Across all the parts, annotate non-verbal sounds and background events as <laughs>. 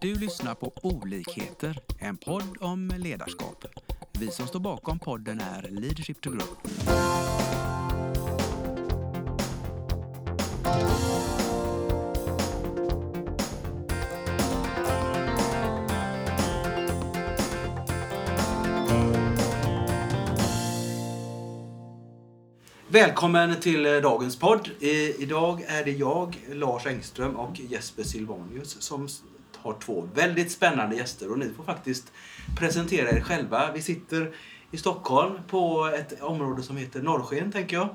Du lyssnar på Olikheter, en podd om ledarskap. Vi som står bakom podden är Leadership to Grow. Välkommen till dagens podd. I, idag är det jag, Lars Engström och Jesper Silvanius som har två väldigt spännande gäster och ni får faktiskt presentera er själva. Vi sitter i Stockholm på ett område som heter Norrsken, tänker jag.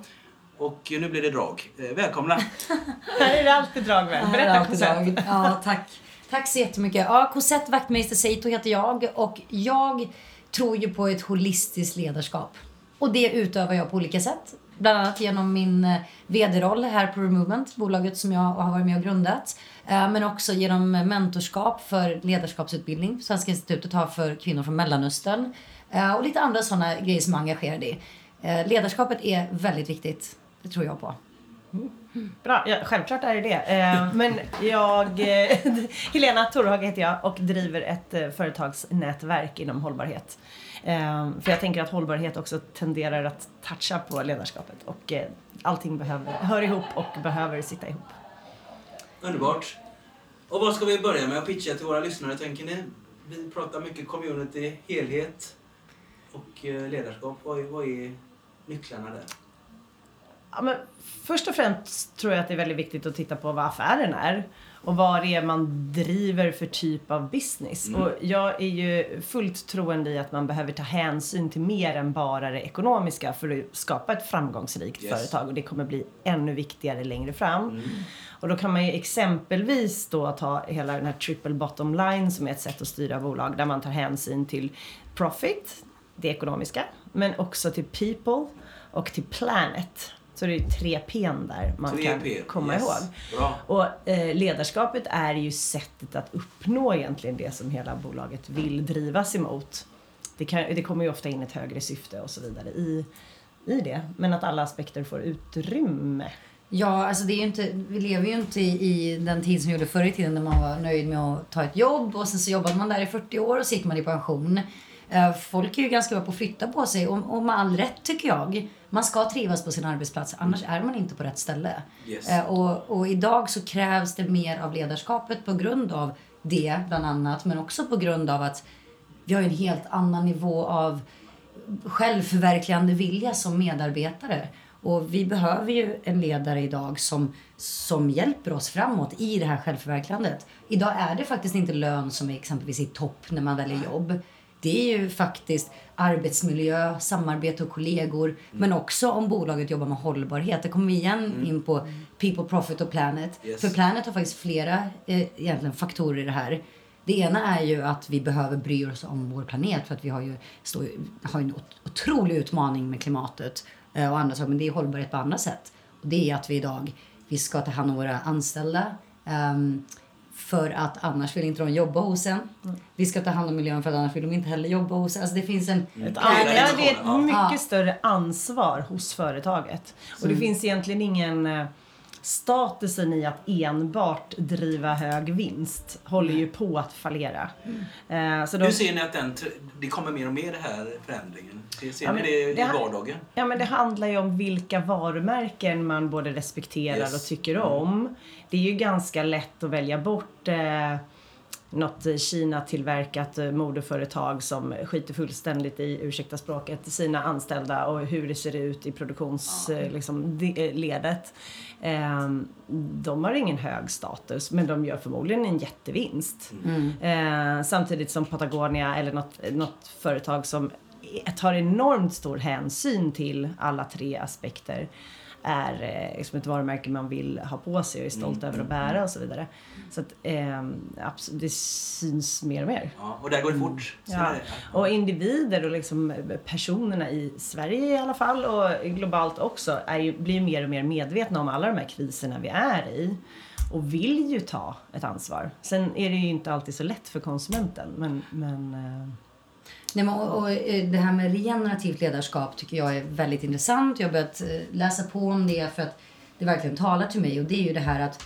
Och nu blir det drag. Eh, Välkomna! <laughs> Här är det alltid drag med. Berätta Cosette. drag. Ja, tack. Tack så jättemycket. Ja, Cosette Wachtmeister Seito heter jag och jag tror ju på ett holistiskt ledarskap. Och det utövar jag på olika sätt. Bland annat genom min eh, vd-roll här på Removement, bolaget som jag har varit med och grundat. Eh, men också genom mentorskap för ledarskapsutbildning Svenska institutet har för kvinnor från Mellanöstern. Eh, och lite andra sådana grejer som jag är engagerad i. Ledarskapet är väldigt viktigt. Det tror jag på. Bra, ja, självklart är det det. Men jag, <laughs> Helena Torhage heter jag och driver ett företagsnätverk inom hållbarhet. Eh, för jag tänker att hållbarhet också tenderar att toucha på ledarskapet och eh, allting behöver, hör ihop och behöver sitta ihop. Underbart! Och vad ska vi börja med att pitcha till våra lyssnare, tänker ni? Vi pratar mycket community, helhet och eh, ledarskap. Vad är, vad är nycklarna där? Ja, men först och främst tror jag att det är väldigt viktigt att titta på vad affären är och vad det är man driver för typ av business. Mm. Och jag är ju fullt troende i att man behöver ta hänsyn till mer än bara det ekonomiska för att skapa ett framgångsrikt Yes. företag och det kommer bli ännu viktigare längre fram. Mm. Och då kan man ju exempelvis då ta hela den här triple bottom line som är ett sätt att styra bolag där man tar hänsyn till profit, det ekonomiska, men också till people och till planet. Så det är tre P där man Tre kan P, komma yes. ihåg. Bra. Och eh, ledarskapet är ju sättet att uppnå egentligen det som hela bolaget vill drivas emot. Det, kan, det kommer ju ofta in ett högre syfte och så vidare i, i det. Men att alla aspekter får utrymme. Ja, alltså det är ju inte, vi lever ju inte i, i den tid som vi gjorde förr i tiden när man var nöjd med att ta ett jobb och sen så jobbade man där i 40 år och så gick man i pension. Eh, Folk är ju ganska bra på att flytta på sig och, och med all rätt tycker jag. Man ska trivas på sin arbetsplats, annars är man inte på rätt ställe. Yes. Eh, Och, och idag så krävs det mer av ledarskapet på grund av det bland annat, men också på grund av att vi har en helt annan nivå av självförverkligande vilja som medarbetare. Och vi behöver ju en ledare idag som, som hjälper oss framåt i det här självförverkligandet. Idag är det faktiskt inte lön som är exempelvis i topp när man väljer jobb. Det är ju faktiskt arbetsmiljö, samarbete och kollegor, men också om bolaget jobbar med hållbarhet. Det kommer vi igen in på people, profit och planet. Yes. För planet har faktiskt flera eh, egentligen faktorer i det här. Det ena är ju att vi behöver bry oss om vår planet för att vi har ju, står, har en ot- otrolig utmaning med klimatet eh, och andra saker. Men det är hållbarhet på andra sätt. Och det är att vi idag, vi ska ta hand om våra anställda. ehm, för att annars vill inte de jobba hos en. Vi ska ta hand om miljön för att annars vill de inte heller jobba hos en. Alltså det finns en... Ett an- ja, det är ett mycket ja. större ansvar hos företaget. Och det finns egentligen ingen eh, statusen i att enbart driva hög vinst håller ju på att fallera. Eh, så de, Hur ser ni att den, det kommer mer och mer det här förändringen? Ser, Ja, ni det, det i vardagen? Ja men det handlar ju om vilka varumärken man både respekterar Yes. och tycker om. Det är ju ganska lätt att välja bort eh, något eh, Kina-tillverkat eh, modeföretag som skiter fullständigt i, ursäkta språket, sina anställda och hur det ser ut i produktionsledet. Liksom, de- eh. Ehm, de har ingen hög status men de gör förmodligen en jättevinst. Eh, samtidigt som Patagonia eller något, något företag som tar enormt stor hänsyn till alla tre aspekter är eh, liksom ett varumärke man vill ha på sig och är stolt över att bära och så vidare. Så att eh, abs- det syns mer och mer. Ja, och där går det fort. Ser Ja. Och individer och liksom personerna i Sverige i alla fall och globalt också är ju, blir ju mer och mer medvetna om alla de här kriserna vi är i. Och vill ju ta ett ansvar. Sen är det ju inte alltid så lätt för konsumenten. Men, men eh, Nej, men, och, och, eh, det här med regenerativt ledarskap tycker jag är väldigt intressant. Jag har börjat eh, läsa på om det för att det verkligen talar till mig. Och det är ju det här att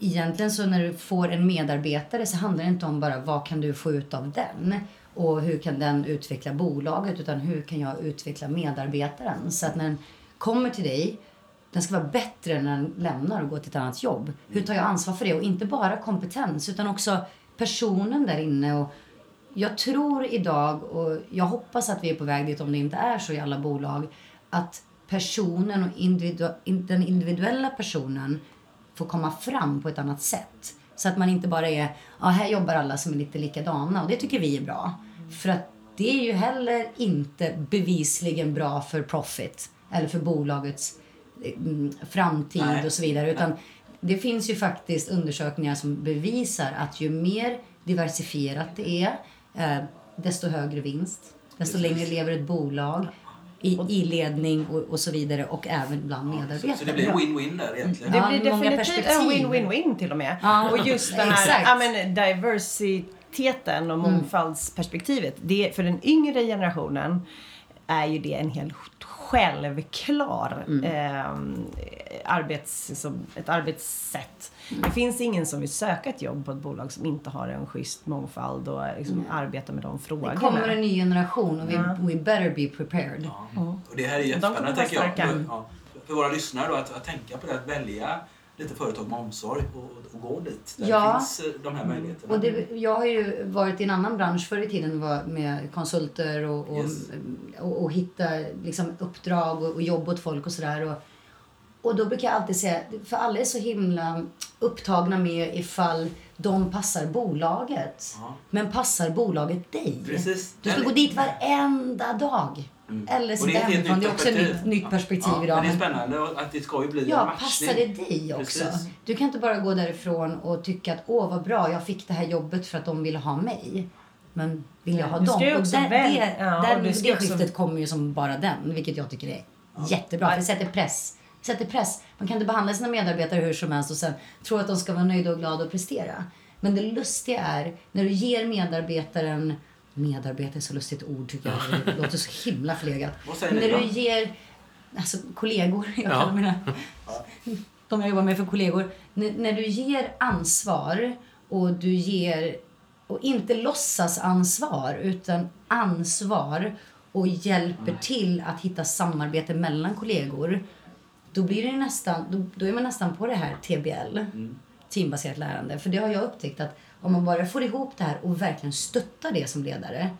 egentligen så när du får en medarbetare så handlar det inte om bara vad kan du få ut av den och hur kan den utveckla bolaget utan hur kan jag utveckla medarbetaren så att när den kommer till dig den ska vara bättre när den lämnar och går till ett annat jobb. Hur tar jag ansvar för det? Och inte bara kompetens utan också personen där inne. Och jag tror idag, och jag hoppas att vi är på väg dit om det inte är så i alla bolag, att personen och individu den individuella personen får komma fram på ett annat sätt. Så att man inte bara är, ja här jobbar alla som är lite likadana och det tycker vi är bra. För att det är ju heller inte bevisligen bra för profit eller för bolagets mm, framtid Nej. och så vidare. Utan det finns ju faktiskt undersökningar som bevisar att ju mer diversifierat det är, eh, desto högre vinst. Desto längre lever ett bolag i, i ledning och, och, så vidare och även bland medarbetare. Så, så det blir win-win där egentligen? Det blir definitivt en win-win-win till och med. Ja. Och just det här ja, men, diversiteten och mm. mångfaldsperspektivet. Det, för den yngre generationen är ju det en helt självklar mm. eh, arbets, som, ett arbetssätt. Mm. Det finns ingen som vill söka ett jobb på ett bolag som inte har en schysst mångfald och liksom mm. arbetar med de frågorna. Det kommer en ny generation och vi, ja. we better be prepared. Ja. Och det här är jättespännande tänker jag. För, ja, för våra lyssnare då, att, att tänka på det, att välja lite företag med omsorg och, och gå dit. Där ja. finns eh, de här möjligheterna. Och det, jag har ju varit i en annan bransch förr i tiden med konsulter och, och, yes. och, och, hitta liksom, uppdrag och, och jobb åt folk och sådär. Och, och då brukar jag alltid säga, för alla är så himla upptagna med ifall de passar bolaget. Ja. Men passar bolaget dig? Precis. Du ska gå dit varenda dag. Mm. Eller sitta hemifrån. Det är också ett nytt, nytt perspektiv ja, idag. Men det är spännande att det ska ju bli ja, en matchning. passar det dig också? Precis. Du kan inte bara gå därifrån och tycka att åh vad bra, jag fick det här jobbet för att de ville ha mig. Men vill jag ha dem? Och det, det, ja, den, det, det skiftet kommer ju som bara den, vilket jag tycker är ja. jättebra. För det sätter press. Det sätter press. Man kan inte behandla sina medarbetare hur som helst och sen tro att de ska vara nöjda och glada och prestera. Men det lustiga är när du ger medarbetaren medarbetare är så lustigt ord tycker jag. Det låter så himla förlegat. När du ger, alltså kollegor, <laughs> jag ja. mina, de jag jobbar med för kollegor. N när du ger ansvar och du ger, och inte låtsas ansvar utan ansvar och hjälper mm. till att hitta samarbete mellan kollegor. Då blir det nästan, då, då är man nästan på det här TBL. Mm. Teambaserat lärande. För det har jag upptäckt att om man bara får ihop det här och verkligen stöttar det som ledare,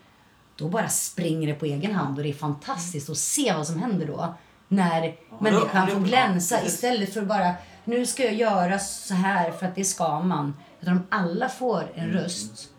då bara springer det på egen hand och det är fantastiskt att se vad som händer då. När människan får glänsa istället för bara, nu ska jag göra så här för att det ska man. Utan om alla får en mm. röst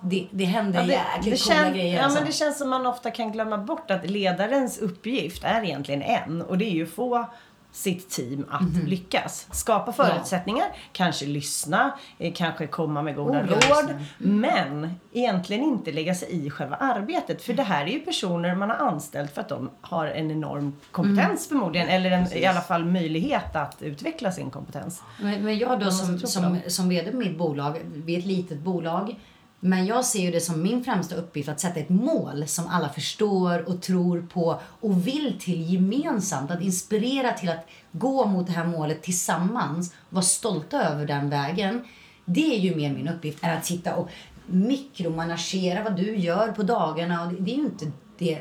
det, det händer ja, det, jäkligt det coola grejer. Ja, alltså. men det känns som man ofta kan glömma bort att ledarens uppgift är egentligen en och det är ju få sitt team att mm. lyckas. Skapa förutsättningar, ja. kanske lyssna, eh, kanske komma med goda oh, råd. Mm. Men egentligen inte lägga sig i själva arbetet. För det här är ju personer man har anställt för att de har en enorm kompetens mm. förmodligen. Eller en, i alla fall möjlighet att utveckla sin kompetens. Men, men jag då som, som, som VD på mitt bolag, vi är ett litet bolag men jag ser ju det som min främsta uppgift att sätta ett mål som alla förstår och tror på och vill till gemensamt. Att inspirera till att gå mot det här målet tillsammans. Vara stolta över den vägen. Det är ju mer min uppgift än att sitta och mikromanagera vad du gör på dagarna. Och det är ju inte det.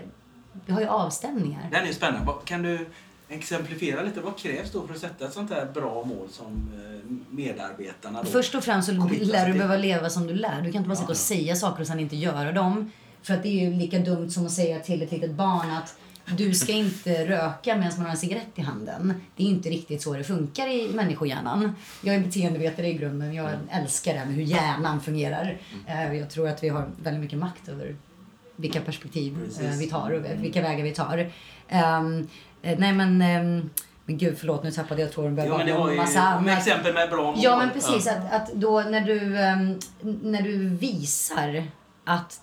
Vi har ju avstämningar. Det är ju spännande. Kan du exemplifiera lite. Vad krävs då för att sätta ett sånt här bra mål som eh, medarbetarna då Först och främst så lär du behöva leva som du lär. Du kan inte bara sitta och säga saker och sen inte göra dem. För att det är ju lika dumt som att säga till ett litet barn att du ska inte röka medan man har en cigarett i handen. Det är inte riktigt så det funkar i människohjärnan. Jag är beteendevetare i grunden. Jag älskar det med hur hjärnan fungerar. Mm. Eh, jag tror att vi har väldigt mycket makt över vilka perspektiv eh, Precis. vi tar och vilka vägar vi tar. Eh, nej men, eh, men gud förlåt nu tappade jag tråden. Jo men det var ju massa exempel med bra mål. Ja men precis ja. Att, att då när du, um, när du visar att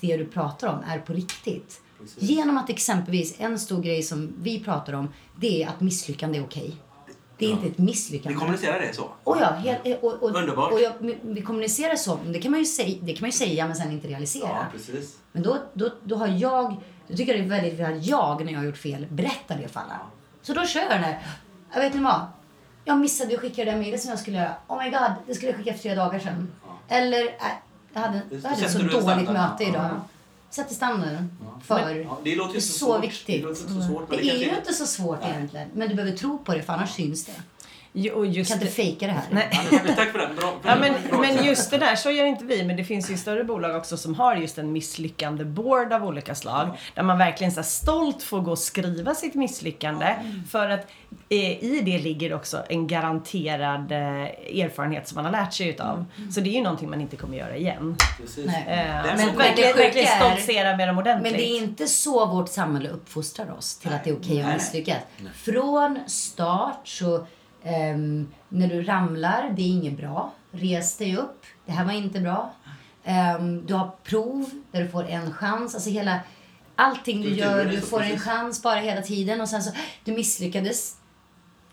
det du pratar om är på riktigt. Precis. Genom att exempelvis, en stor grej som vi pratar om, det är att misslyckande är okej. Okay. Det är ja. inte ett misslyckande. Vi kommunicerar det så. Oh ja, helt, och, och, Underbart. Och jag, vi kommunicerar så. Det kan, man ju säga, det kan man ju säga men sen inte realisera. Ja, precis. Men då, då, då har jag då tycker jag det är väldigt viktigt att jag, när jag har gjort fel, berättar det för alla. Så då kör jag den här. Jag vet ni vad? jag missade att skicka det där mejlet som jag skulle göra. Oh my god, det skulle jag skicka för tre dagar sedan. Eller, äh, jag hade, jag hade ett så dåligt möte idag. Sätter standarden för... Ja, det låter inte så svårt. viktigt. Det så svårt. Det är ju inte så svårt egentligen. Men du behöver tro på det för annars syns det. Jo, just kan inte fejka det här. Nej. Ja, Tack för den. Bra, Ja, men, bra men just det där, så gör inte vi. Men det finns ju större bolag också som har just en misslyckande board av olika slag. Där man verkligen så stolt får gå och skriva sitt misslyckande. För att eh, i det ligger också en garanterad eh, erfarenhet som man har lärt sig utav. Så det är ju någonting man inte kommer göra igen. Precis. Nej. Eh, men verkligen, stoltsera med dem ordentligt. Men det är inte så vårt samhälle uppfostrar oss till att det är okej Nej, att nej. misslyckas. Från start så, ehm, när du ramlar, det är inget bra. Res dig upp, det här var inte bra. Ehm, du har prov där du får en chans. Alltså hela, allting du Kulturen gör, du får en chans bara hela tiden. Och sen så, du misslyckades.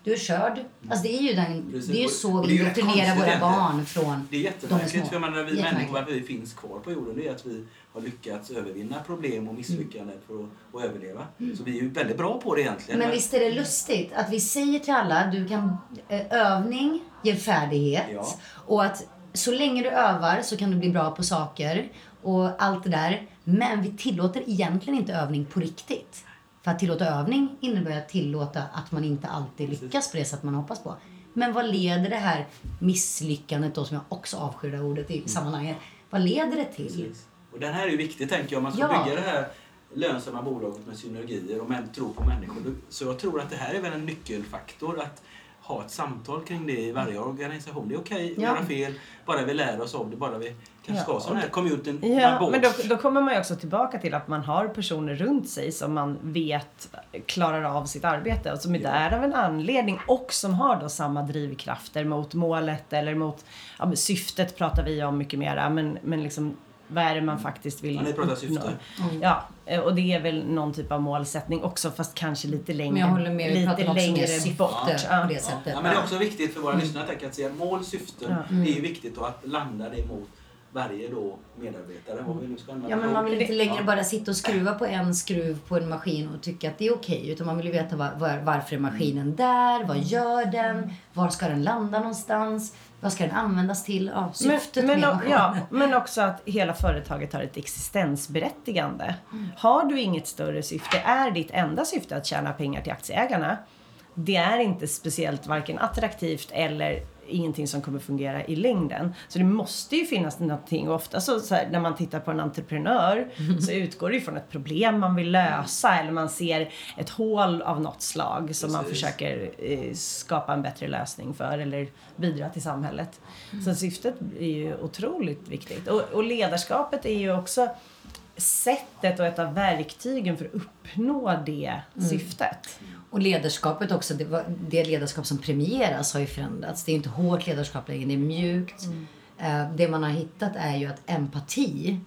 Du är körd. Alltså det är ju, den, Precis. det är ju så vi konstigt våra barn från Det är jättemärkligt. För menar, vi människor, varför vi finns kvar på jorden, det är att vi har lyckats övervinna problem och misslyckanden för att, att överleva. Så vi är ju väldigt bra på det egentligen. Men visst är det lustigt att vi säger till alla du kan eh, övning ger färdighet Ja. och att så länge du övar så kan du bli bra på saker och allt det där. Men vi tillåter egentligen inte övning på riktigt. För att tillåta övning innebär att tillåta att man inte alltid lyckas på det sätt man hoppas på. Men vad leder det här misslyckandet då som jag också avskyr det ordet i sammanhanget. Vad leder det till? Precis. Och den här är ju viktig tänker jag. Om man ska Ja. bygga det här lönsamma bolaget med synergier och tro på människor. Så jag tror att det här är väl en nyckelfaktor. Att ha ett samtal kring det i varje organisation. Det är okej att Ja. göra fel, bara vi lär oss av det. Bara vi kanske ska ha sån här community Ja, men då, då kommer man ju också tillbaka till att man har personer runt sig som man vet klarar av sitt arbete och som är Ja. där av en anledning och som har då samma drivkrafter mot målet eller mot ja, syftet pratar vi om mycket mera men, men liksom vad är det man faktiskt vill Ja, ni pratar syfte. uppnå? Ja, eh, och det är väl någon typ av målsättning också fast kanske lite längre, Men jag håller med, vi pratar längre syfte bort. på Ja. det sättet. Ja, men det är också viktigt för våra lyssnare tänker jag, att se mål, syften. Ja. Det är viktigt och att landa det mot varje då medarbetare. Vad vi nu ska använda. Ja, men man vill inte längre Ja. bara sitta och skruva på en skruv på en maskin och tycka att det är okej. Utan man vill ju veta var, var, varför är maskinen där? Vad gör den? Var ska den landa någonstans? Vad ska den användas till? Ja, syftet men, men, med ja, men också att hela företaget har ett existensberättigande. Har du inget större syfte, är ditt enda syfte att tjäna pengar till aktieägarna. Det är inte speciellt varken attraktivt eller ingenting som kommer fungera i längden. Så det måste ju finnas någonting och ofta så, så här, när man tittar på en entreprenör så <laughs> utgår det ju från ett problem man vill lösa eller man ser ett hål av något slag som man Precis. försöker eh, skapa en bättre lösning för eller bidra till samhället. Så syftet är ju otroligt viktigt. Och, och ledarskapet är ju också sättet och ett av verktygen för att uppnå det syftet. Och ledarskapet också, det, var- det ledarskap som premieras har ju förändrats. Det är inte hårt ledarskap längre, det är mjukt. Eh, Det man har hittat är ju att empati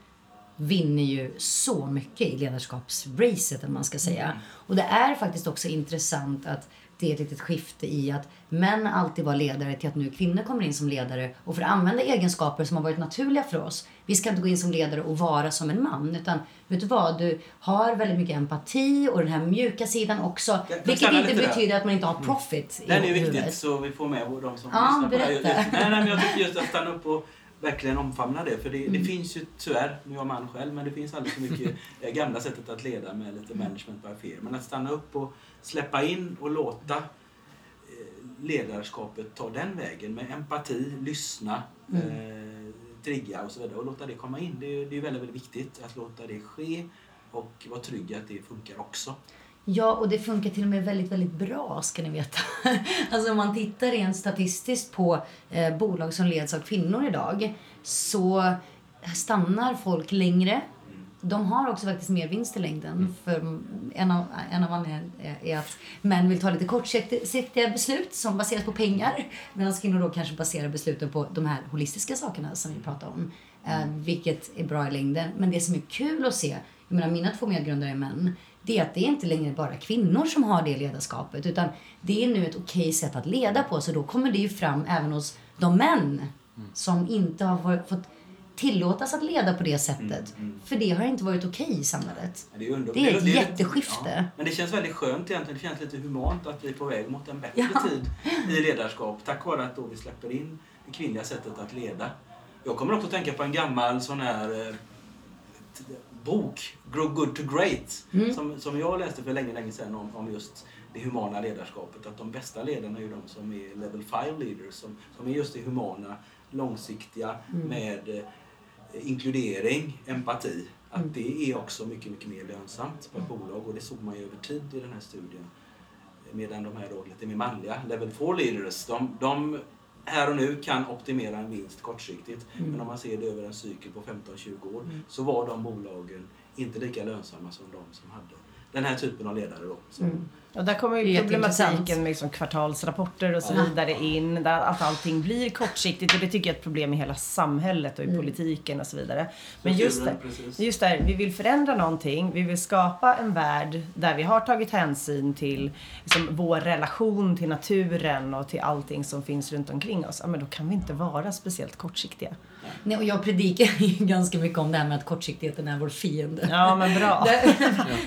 vinner ju så mycket i ledarskapsracet, om man ska säga. Och det är faktiskt också intressant att det är ett litet skifte i att män alltid var ledare till att nu kvinnor kommer in som ledare och får använda egenskaper som har varit naturliga för oss. Vi ska inte gå in som ledare och vara som en man utan vet du vad, du har väldigt mycket empati och den här mjuka sidan också. vilket inte lite där? betyder att man inte har profit Det här är viktigt huvudet. så vi får med de som Ja, lyssnar på det här. berätta. Just- Nej, nej, men jag tycker just att stanna upp och verkligen omfamna det. För det, Mm. det finns ju tyvärr, nu är jag man själv, men det finns alldeles för mycket eh, gamla sättet att leda med lite management by fear. Men att stanna upp och släppa in och låta eh, ledarskapet ta den vägen med empati, lyssna, Mm. eh, trigga och så vidare och låta det komma in. Det är, det är väldigt, väldigt viktigt att låta det ske och vara trygg att det funkar också. Ja, och det funkar till och med väldigt, väldigt bra ska ni veta. <laughs> alltså om man tittar rent statistiskt på eh, bolag som leds av kvinnor idag så stannar folk längre. De har också faktiskt mer vinst i längden. För en av, en av anledningarna är- att män vill ta lite kortsiktiga beslut som baseras på pengar. Medan kvinnor då kanske baserar besluten på de här holistiska sakerna som vi pratar om. Eh, vilket är bra i längden. Men det som är kul att se, jag menar mina två medgrundare är män. Det är att det är inte längre bara kvinnor som har det ledarskapet. Utan det är nu ett okej sätt att leda på. Så då kommer det ju fram även hos de män som inte har fått tillåtas att leda på det sättet. Mm, För det har inte varit okej i samhället. Det är, under... Det är ett lite- jätteskifte. Ja. Men det känns väldigt skönt egentligen. Det känns lite humant att vi är på väg mot en bättre Ja. tid i ledarskap. Tack vare att då vi släpper in det kvinnliga sättet att leda. Jag kommer också att tänka på en gammal sån här eh, bok, Grow Good to Great, Mm. som, som jag läste för länge, länge sedan om, om just det humana ledarskapet. Att de bästa ledarna är ju de som är level 5 leaders, som, som är just det humana, långsiktiga Mm. med eh, inkludering, empati. Att det är också mycket, mycket mer lönsamt på ett bolag och det såg man ju över tid i den här studien. Medan de här då lite mer manliga, level 4 leaders, de, de här och nu kan optimera en vinst kortsiktigt. Men om man ser det över en cykel på 15-20 år så var de bolagen inte lika lönsamma som de som hade den här typen av ledare då. Och där kommer ju problematiken med liksom kvartalsrapporter och så Ja. vidare in. Där att allting blir kortsiktigt och det tycker jag är ett problem i hela samhället och i politiken och så vidare. Men just det, just där, vi vill förändra någonting. Vi vill skapa en värld där vi har tagit hänsyn till liksom, vår relation till naturen och till allting som finns runt omkring oss. Ja, men då kan vi inte vara speciellt kortsiktiga. Nej, och jag predikar <laughs> ju ganska mycket om det här med att kortsiktigheten är vår fiende. Ja, men bra. <laughs> Där,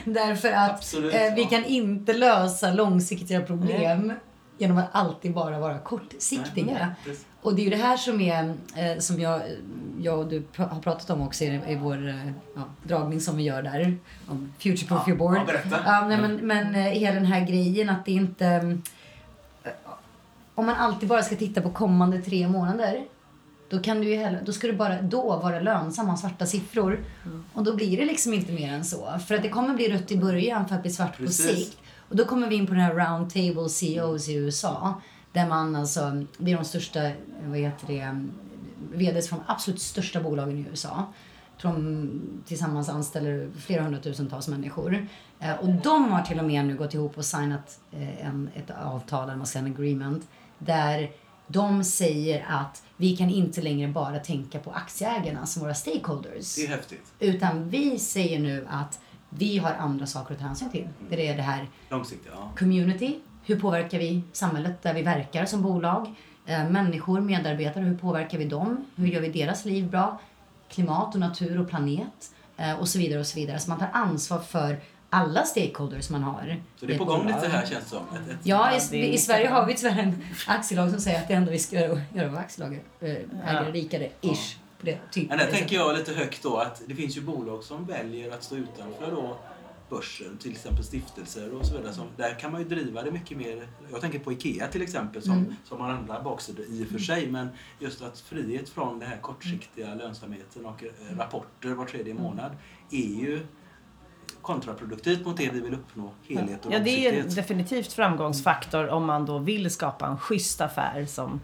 därför att Absolut, eh, vi ja. kan inte lösa långsiktiga problem genom att alltid bara vara kortsiktiga. Nej. Och det är ju det här som är, eh, som jag, jag och du har pratat om också i, i vår eh, ja, dragning som vi gör där. Om Future Proof Ja, Your Board. ja. Ja, nej, men, men eh, hela den här grejen att det inte... Om man alltid bara ska titta på kommande tre månader. Då, kan du ju då ska du bara då vara lönsam och ha svarta siffror. Och då blir det liksom inte mer än så. För att det kommer bli rött i början för att bli svart Precis. på sikt. Och då kommer vi in på den här round table CEOs i USA. Där man alltså, det är de största, vad heter det, VDs från de absolut största bolagen i USA. Tror de tillsammans anställer flera hundratusentals människor. Eh, och de har till och med nu gått ihop och signat eh, en, ett avtal, eller en agreement, där de säger att vi kan inte längre bara tänka på aktieägarna som våra stakeholders. Det är häftigt. Utan vi säger nu att vi har andra saker att ta hänsyn till. Det är det här Långsiktigt, ja. community. Hur påverkar vi samhället där vi verkar som bolag? Eh, människor, medarbetare, hur påverkar vi dem? Hur gör vi deras liv bra? Klimat och natur och planet. Eh, och så vidare och så vidare. Så man tar ansvar för alla stakeholders man har. Så det är på gång lite här känns det som. Ett, ett, Ja, Ja, i, är i Sverige har vi tyvärr en <laughs> aktielag som säger att det enda vi ska göra, göra vara aktieägare äh, ägare rikare, ish. På det, typ. Men där tänker jag lite högt då att det finns ju bolag som väljer att stå utanför då börsen, till exempel stiftelser och så vidare. Som, där kan man ju driva det mycket mer. Jag tänker på IKEA till exempel som, Mm. som har andra baksidor i och för sig. Men just att frihet från den här kortsiktiga lönsamheten och eh, rapporter var tredje månad är ju kontraproduktivt mot det vi vill uppnå, helhet och Ja, det är definitivt framgångsfaktor om man då vill skapa en schysst affär som,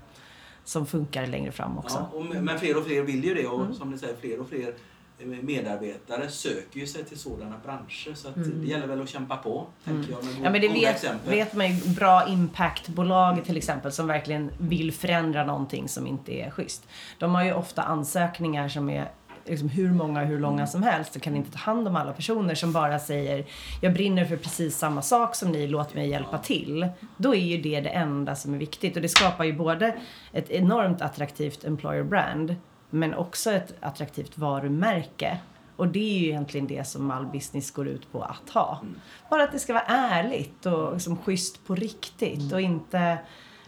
som funkar längre fram också. Ja, och, men fler och fler vill ju det och Mm. som ni säger, fler och fler eh, medarbetare söker ju sig till sådana branscher. Så att Mm. det gäller väl att kämpa på, tänker jag. Med Mm. Ja men det vet, exempel. vet man ju bra impactbolag till exempel som verkligen vill förändra någonting som inte är schysst. De har ju ofta ansökningar som är liksom hur många hur långa som helst och kan inte ta hand om alla personer som bara säger jag brinner för precis samma sak som ni, låt mig hjälpa till. Då är ju det det enda som är viktigt och det skapar ju både ett enormt attraktivt employer brand men också ett attraktivt varumärke. Och det är ju egentligen det som all business går ut på att ha. Bara att det ska vara ärligt och liksom schysst på riktigt och inte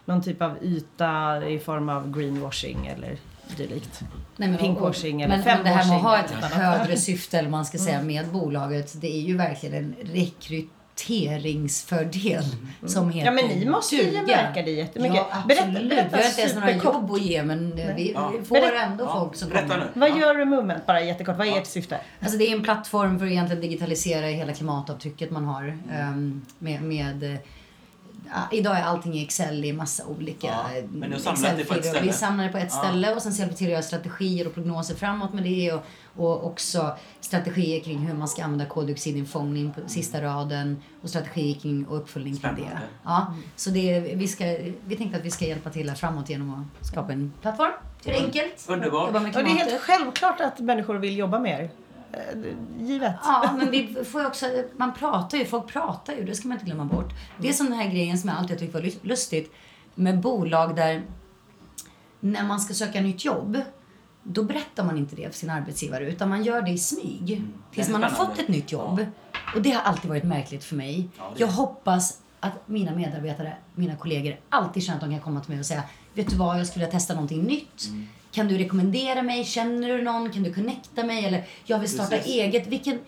någon typ av yta i form av greenwashing eller dylikt. Nej, men, Pinkwashing eller men, men det här med att ha ett femwashing. högre syfte, eller man ska Mm. säga, med bolaget, det är ju verkligen en rekryteringsfördel som heter Mm. Ja men ni måste ju duga. märka det jättemycket. Ja, absolut. vi har inte ens några jobb att ge, men vi, Ja. får Berätta- ändå Ja, folk som berätta kommer. nu. Vad Ja. gör Movement bara jättekort? Vad är ert syfte? Alltså det är en plattform för att egentligen digitalisera hela klimatavtrycket man har. Mm. ehm, med, med, eh, ja, idag är allting i Excel i massa olika Ja, men på ett ställe. Vi samlar det på ett Ja. ställe och sen hjälper vi till att göra strategier och prognoser framåt med det. Och, och också strategier kring hur man ska använda koldioxidinfångning på sista raden och strategier kring och uppföljning kring det. Spännande. Ja, så det, vi, ska, vi tänkte att vi ska hjälpa till här framåt genom att skapa en plattform. Det är enkelt. Underbart. Och det är helt självklart att människor vill jobba er. Eh, Givet. Ja, men vi får ju också, man pratar ju, folk pratar ju, det ska man inte glömma bort. Det är som den här grejen som jag alltid tyckt var lus- lustigt med bolag där när man ska söka nytt jobb då berättar man inte det för sin arbetsgivare utan man gör det i smyg. Tills Det är man har fått ett nytt jobb. Och det har alltid varit märkligt för mig. Ja, Jag hoppas att mina medarbetare, mina kollegor alltid känner att de kan komma till mig och säga Vet du vad, jag skulle vilja testa någonting nytt. Mm. Kan du rekommendera mig? Känner du någon? Kan du connecta mig? Eller jag vill starta Precis. eget. Vilken,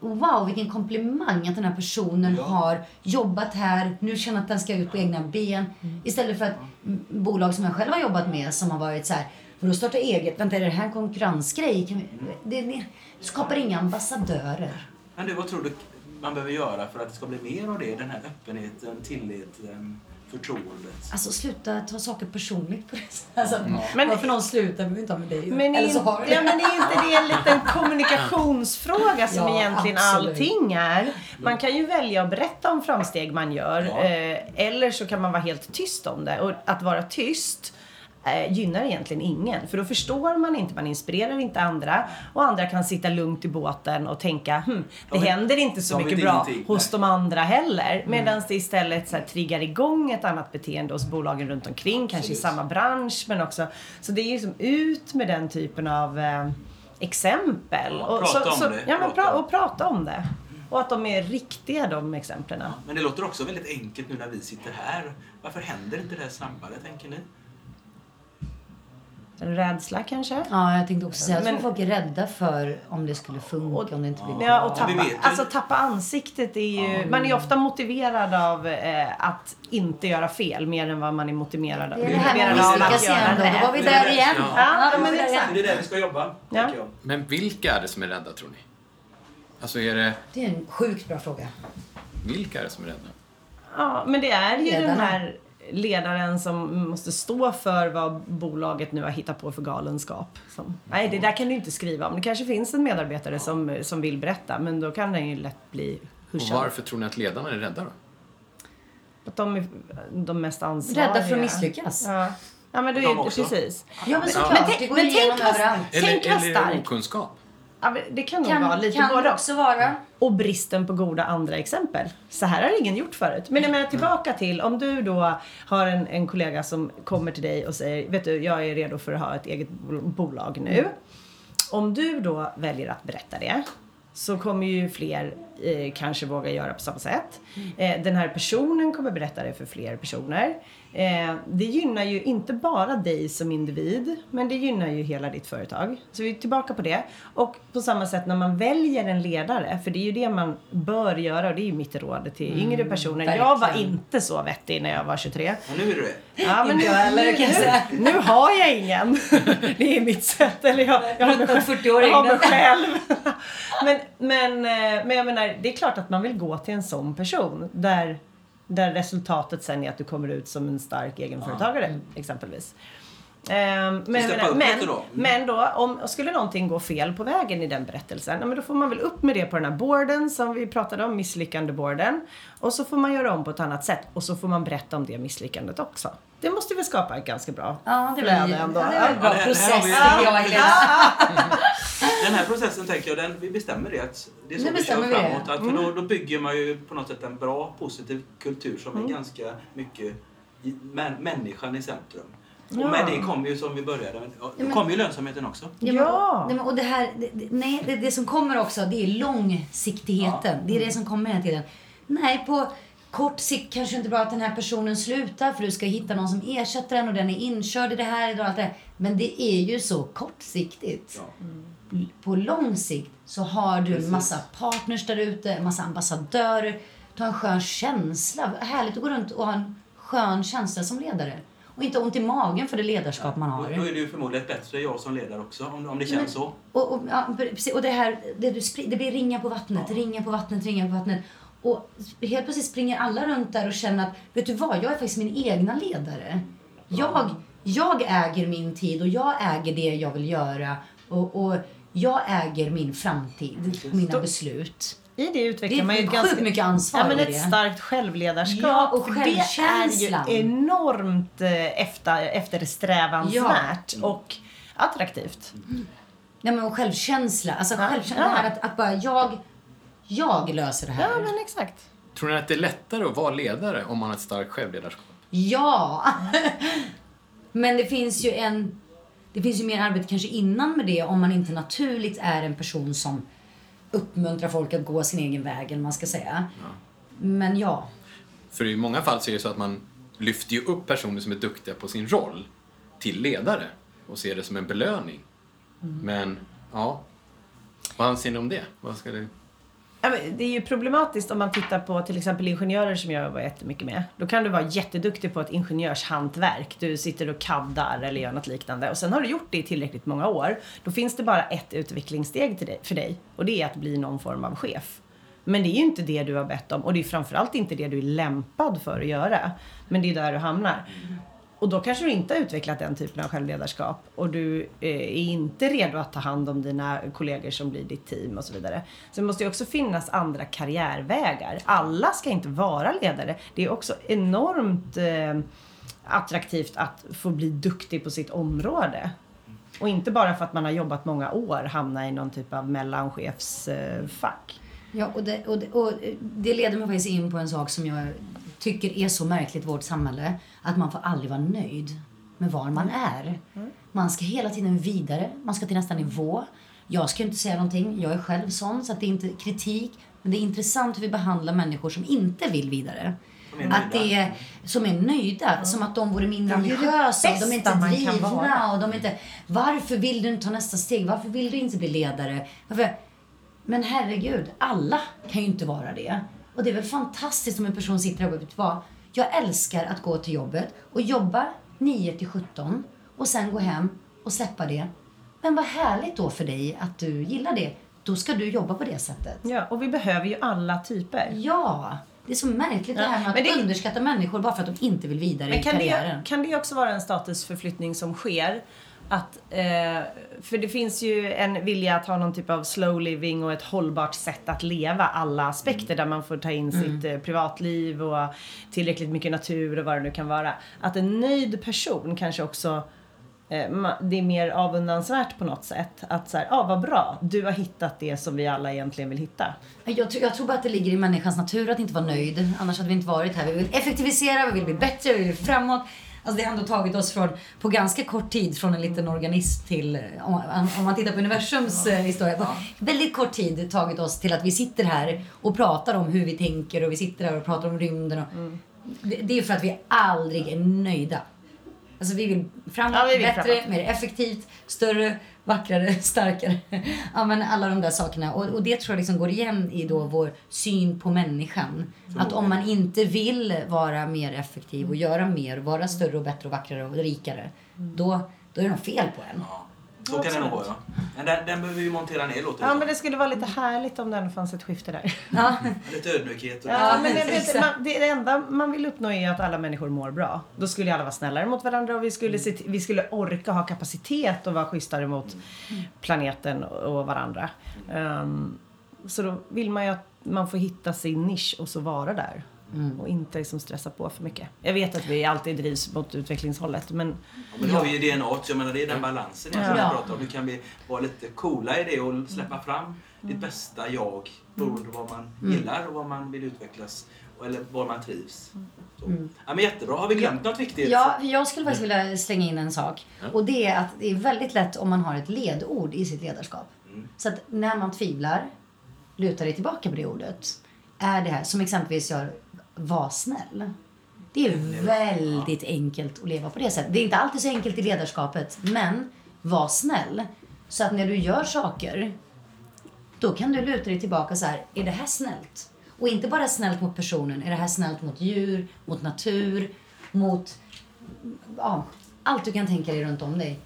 wow, vilken komplimang att den här personen Ja. har jobbat här, nu känner att den ska ut på egna ben. Istället för att m- bolag som jag själv har jobbat med som har varit så här, för att starta eget, vänta är det här en konkurrensgrej? Kan vi, det, det skapar inga ambassadörer. Men du, vad tror du man behöver göra för att det ska bli mer av det? Den här öppenheten, tilliten, förtroendet. Alltså sluta ta saker personligt på det sättet. <laughs> Alltså, Men- men, varför någon slutar behöver inte ha med dig. Men, Eller är, så har ja, men är inte det en liten kommunikationsfråga som Ja, egentligen absolut. allting är? Man kan ju välja att berätta om framsteg man gör Ja. eh, eller så kan man vara helt tyst om det. Och att vara tyst eh, gynnar egentligen ingen. För då förstår man inte, man inspirerar inte andra och andra kan sitta lugnt i båten och tänka hm, det De vet- händer inte så mycket bra hos de andra heller. Medan det istället så här, triggar igång ett annat beteende hos bolagen runt omkring, kanske i samma bransch men också. Så det är ju som ut med den typen av eh, exempel. Ja, prata så, om det, Ja, men prata. pra, och prata om det. Och att de är riktiga de exemplen. Men det låter också väldigt enkelt nu när vi sitter här. Varför händer inte det här snabbare, tänker ni? En rädsla kanske? Ja, jag tänkte också säga att Men- folk är rädda för om det skulle funka, Och- om det inte blir Ja, och tappa, alltså, tappa ansiktet är ju... Man är ofta motiverad av eh, att inte göra fel mer än vad man är motiverad, Det är det här med att av misslyckas igen göra då. Då var vi. Det där det. igen. Ja. Ja, då var men vi där exakt. igen. Det är där vi ska jobba, Ja. jag. Men vilka är det som är rädda tror ni? Alltså är det, Det är en sjukt bra fråga. vilka är det som är rädda? Ja, men det är ju den Ledarna. här ledaren som måste stå för vad bolaget nu har hittat på för galenskap. Som, nej, det där kan du inte skriva om. Det kanske finns en medarbetare som, som vill berätta, men då kan den ju lätt bli Och hushad. varför tror ni att ledarna är rädda då? Att de är de mest ansvariga. Rädda för att misslyckas. Ja, ja men du är också. precis. Ja, men såklart. Men tänk- det går men ju igenom tänk överallt. Tänk vad eller det starkt. okunskap? Ja, det kan nog vara Kan, lite kan både det också vara. Och bristen på goda andra exempel. Så här har ingen gjort förut. Men jag menar tillbaka till om du då har en, en kollega som kommer till dig och säger Vet du, jag är redo för att ha ett eget bol- bolag nu. Om du då väljer att berätta det så kommer ju fler eh, kanske våga göra på samma sätt. Eh, den här personen kommer berätta det för fler personer. Eh, det gynnar ju inte bara dig som individ, men det gynnar ju hela ditt företag. Så vi är tillbaka på det. Och på samma sätt när man väljer en ledare, för det är ju det man bör göra och det är ju mitt råd till yngre personer. Jag var verkligen. inte så vettig när jag var 23. Och nu är du det. Ja, men jag säga. nu har jag ingen. Det är mitt sätt. Eller jag, jag har mig Ruttad själv. 40-åring. Jag har mig själv. Men, men, eh, men jag menar, det är klart att man vill gå till en sån person. Där, där resultatet sen är att du kommer ut som en stark egenföretagare exempelvis. Ehm, Men, men, då. Mm. men då, om skulle någonting gå fel på vägen i den berättelsen, men då får man väl upp med det på den här boarden som vi pratade om, misslyckande-boarden. Och så får man göra om på ett annat sätt och så får man berätta om det misslyckandet också. Det måste väl skapa ett ganska bra Ja, det flöde blir ja, ändå. det är en bra process har vi- tycker jag, Helena. <laughs> Den här processen tänker jag, den, vi bestämmer det. Att det är så Nu vi kör det. framåt. Att, för då, då bygger man ju på något sätt en bra, positiv kultur som är ganska mycket män, människan i centrum. Ja. Och med det kommer ju som vi började, ja, då men- kommer ju lönsamheten också. Ja, Ja. men, och det här, det, nej, det, det som kommer också, det är långsiktigheten. Det är det som kommer hela tiden. Nej, på kort sikt kanske inte bra att den här personen slutar för du ska hitta någon som ersätter den och den är inkörd i det här och allt det här. Men det är ju så kortsiktigt. Ja. På lång sikt så har du Precis. massa partners där ute, massa ambassadörer. Du har en skön känsla. Härligt att gå runt och ha en skön känsla som ledare. Och inte ont i magen för det ledarskap man har. Då, är ju förmodligen bättre jag som ledare också, om, om det känns Men- så. Och, och, ja, precis, och det här, det, du, det blir ringa på vattnet, ringa på vattnet, ringa på vattnet. Och helt plötsligt springer alla runt där och känner att, vet du vad, jag är faktiskt min egna ledare. Jag, jag äger min tid och jag äger det jag vill göra. Och, och jag äger min framtid, mina beslut. I det utvecklar Det är man ju ett ganska mycket ansvar Ja, men ett det. starkt självledarskap. Ja, och Det är ju enormt eh, efter, eftersträvansvärt och attraktivt. Nej, men och självkänsla. Alltså Ja. självkänsla, Ja. det här att, att bara jag, jag löser det här. Ja, men exakt. Tror ni att det är lättare att vara ledare om man har ett starkt självledarskap? Ja! <laughs> Men det finns ju en... det finns ju mer arbete kanske innan med det om man inte naturligt är en person som uppmuntrar folk att gå sin egen väg, eller man ska säga. Men ja, För i många fall så är det så att man lyfter ju upp personer som är duktiga på sin roll till ledare och ser det som en belöning. Men, ja. Vad anser ni om det? Vad ska det... Det är ju problematiskt om man tittar på till exempel ingenjörer som jag jobbar jättemycket med. Då kan du vara jätteduktig på ett ingenjörshantverk. Du sitter och kaddar eller gör något liknande. Och sen har du gjort det i tillräckligt många år. Då finns det bara ett utvecklingssteg till dig, för dig. Och det är att bli någon form av chef. Men det är ju inte det du har bett om. Och det är framförallt inte det du är lämpad för att göra. Men det är där du hamnar. Och då kanske du inte har utvecklat den typen av självledarskap och du eh, är inte redo att ta hand om dina kollegor som blir ditt team och så vidare. Så det måste ju också finnas andra karriärvägar. Alla ska inte vara ledare. Det är också enormt eh, attraktivt att få bli duktig på sitt område. Och inte bara för att man har jobbat många år hamna i någon typ av mellanchefsfack. Ja, och det, och, det, och det leder mig faktiskt in på en sak som jag tycker är så märkligt i vårt samhälle. Att man får aldrig vara nöjd med var man är. Man ska hela tiden vidare, man ska till nästa nivå. Jag ska inte säga någonting, jag är själv sån, så att det är inte kritik. Men det är intressant hur vi behandlar människor som inte vill vidare. Som är Att det är, som är nöjda, som att de vore mindre ambitiösa, de är inte drivna och de är inte... Varför vill du inte ta nästa steg? Varför vill du inte bli ledare? Varför? Men herregud, alla kan ju inte vara det. Och det är väl fantastiskt om en person sitter här och vet vad? Jag älskar att gå till jobbet och jobba 9 till 17 och sen gå hem och släppa det. Men vad härligt då för dig att du gillar det. Då ska du jobba på det sättet. Ja, och vi behöver ju alla typer. Ja, det är så märkligt det här med att det- underskatta människor bara för att de inte vill vidare Men i kan karriären. det, kan det också vara en statusförflyttning som sker? Att, eh, för det finns ju en vilja att ha någon typ av slow living och ett hållbart sätt att leva alla aspekter där man får ta in sitt eh, privatliv och tillräckligt mycket natur och vad det nu kan vara. Att en nöjd person kanske också eh, det är mer avundansvärt på något sätt. Att så här, ah, vad bra, du har hittat det som vi alla egentligen vill hitta. Jag, tror- jag tror bara att det ligger i människans natur att inte vara nöjd. Annars hade vi inte varit här. Vi vill effektivisera, vi vill bli bättre, vi vill framåt. Alltså det har ändå tagit oss från, på ganska kort tid från en liten organism till, om, om man tittar på universums eh, historia, på väldigt kort tid tagit oss till att vi sitter här och pratar om hur vi tänker och vi sitter här och pratar om rymden. Och, det, det är för att vi aldrig är nöjda. Alltså vi vill framåt, Ja, vi vill bättre, framåt. mer effektivt, större, vackrare, <laughs> starkare. ja, men alla de där sakerna. Och, och det tror jag liksom går igen i då vår syn på människan. Att om man inte vill vara mer effektiv och göra mer, vara större och bättre och vackrare och rikare. Då, då är det något fel på en. Så kan det nog vara ja. Men den, den behöver vi montera ner låter det Ja men det skulle vara lite härligt om det fanns ett skifte där. Ja. <laughs> Lite ödmjukhet. Och Ja, men det, vet, man, det enda man vill uppnå är att alla människor mår bra. Då skulle alla vara snällare mot varandra och vi skulle, se, till- vi skulle orka ha kapacitet och vara schysstare mot planeten och varandra. Ehm, så då vill man ju att man får hitta sin nisch och så vara där. Och inte liksom stressa på för mycket. Jag vet att vi alltid drivs mot utvecklingshållet men Men det har vi ju DNA, så jag menar det är den balansen jag Ja. pratar om. Hur kan vi vara lite coola i det och släppa fram ditt bästa jag beroende på vad man gillar och vad man vill utvecklas och- eller var man trivs. Så. Ja, men jättebra. Har vi glömt något viktigt? Ja, jag skulle faktiskt vilja slänga in en sak. Och det är att det är väldigt lätt om man har ett ledord i sitt ledarskap. Så att när man tvivlar, luta dig tillbaka på det ordet. Är det här, som exempelvis gör, var snäll. Det är väldigt enkelt att leva på det sättet. Det är inte alltid så enkelt i ledarskapet, men var snäll. Så att när du gör saker, då kan du luta dig tillbaka så här, är det här snällt? Och inte bara snällt mot personen, är det här snällt mot djur, mot natur, mot ja, allt du kan tänka dig runt om dig.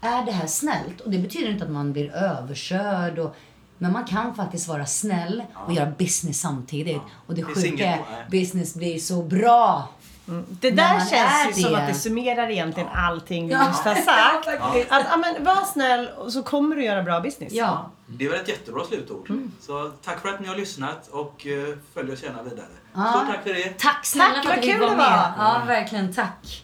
Är det här snällt? Och det betyder inte att man blir överkörd. Och, men man kan faktiskt vara snäll och göra business samtidigt. Och det Det sjuka är, business blir så bra. Det När där känns ju som det. att det summerar egentligen allting vi Ja. just har sagt. <laughs> Att, ja, men, var snäll och så kommer du göra bra business. Ja. Det är väl ett jättebra slutord. Så tack för att ni har lyssnat och eh, följ oss gärna vidare. Ja. Stort tack för det. Tack snälla Tack, för att du kul var det med. var. Ja, verkligen. Tack.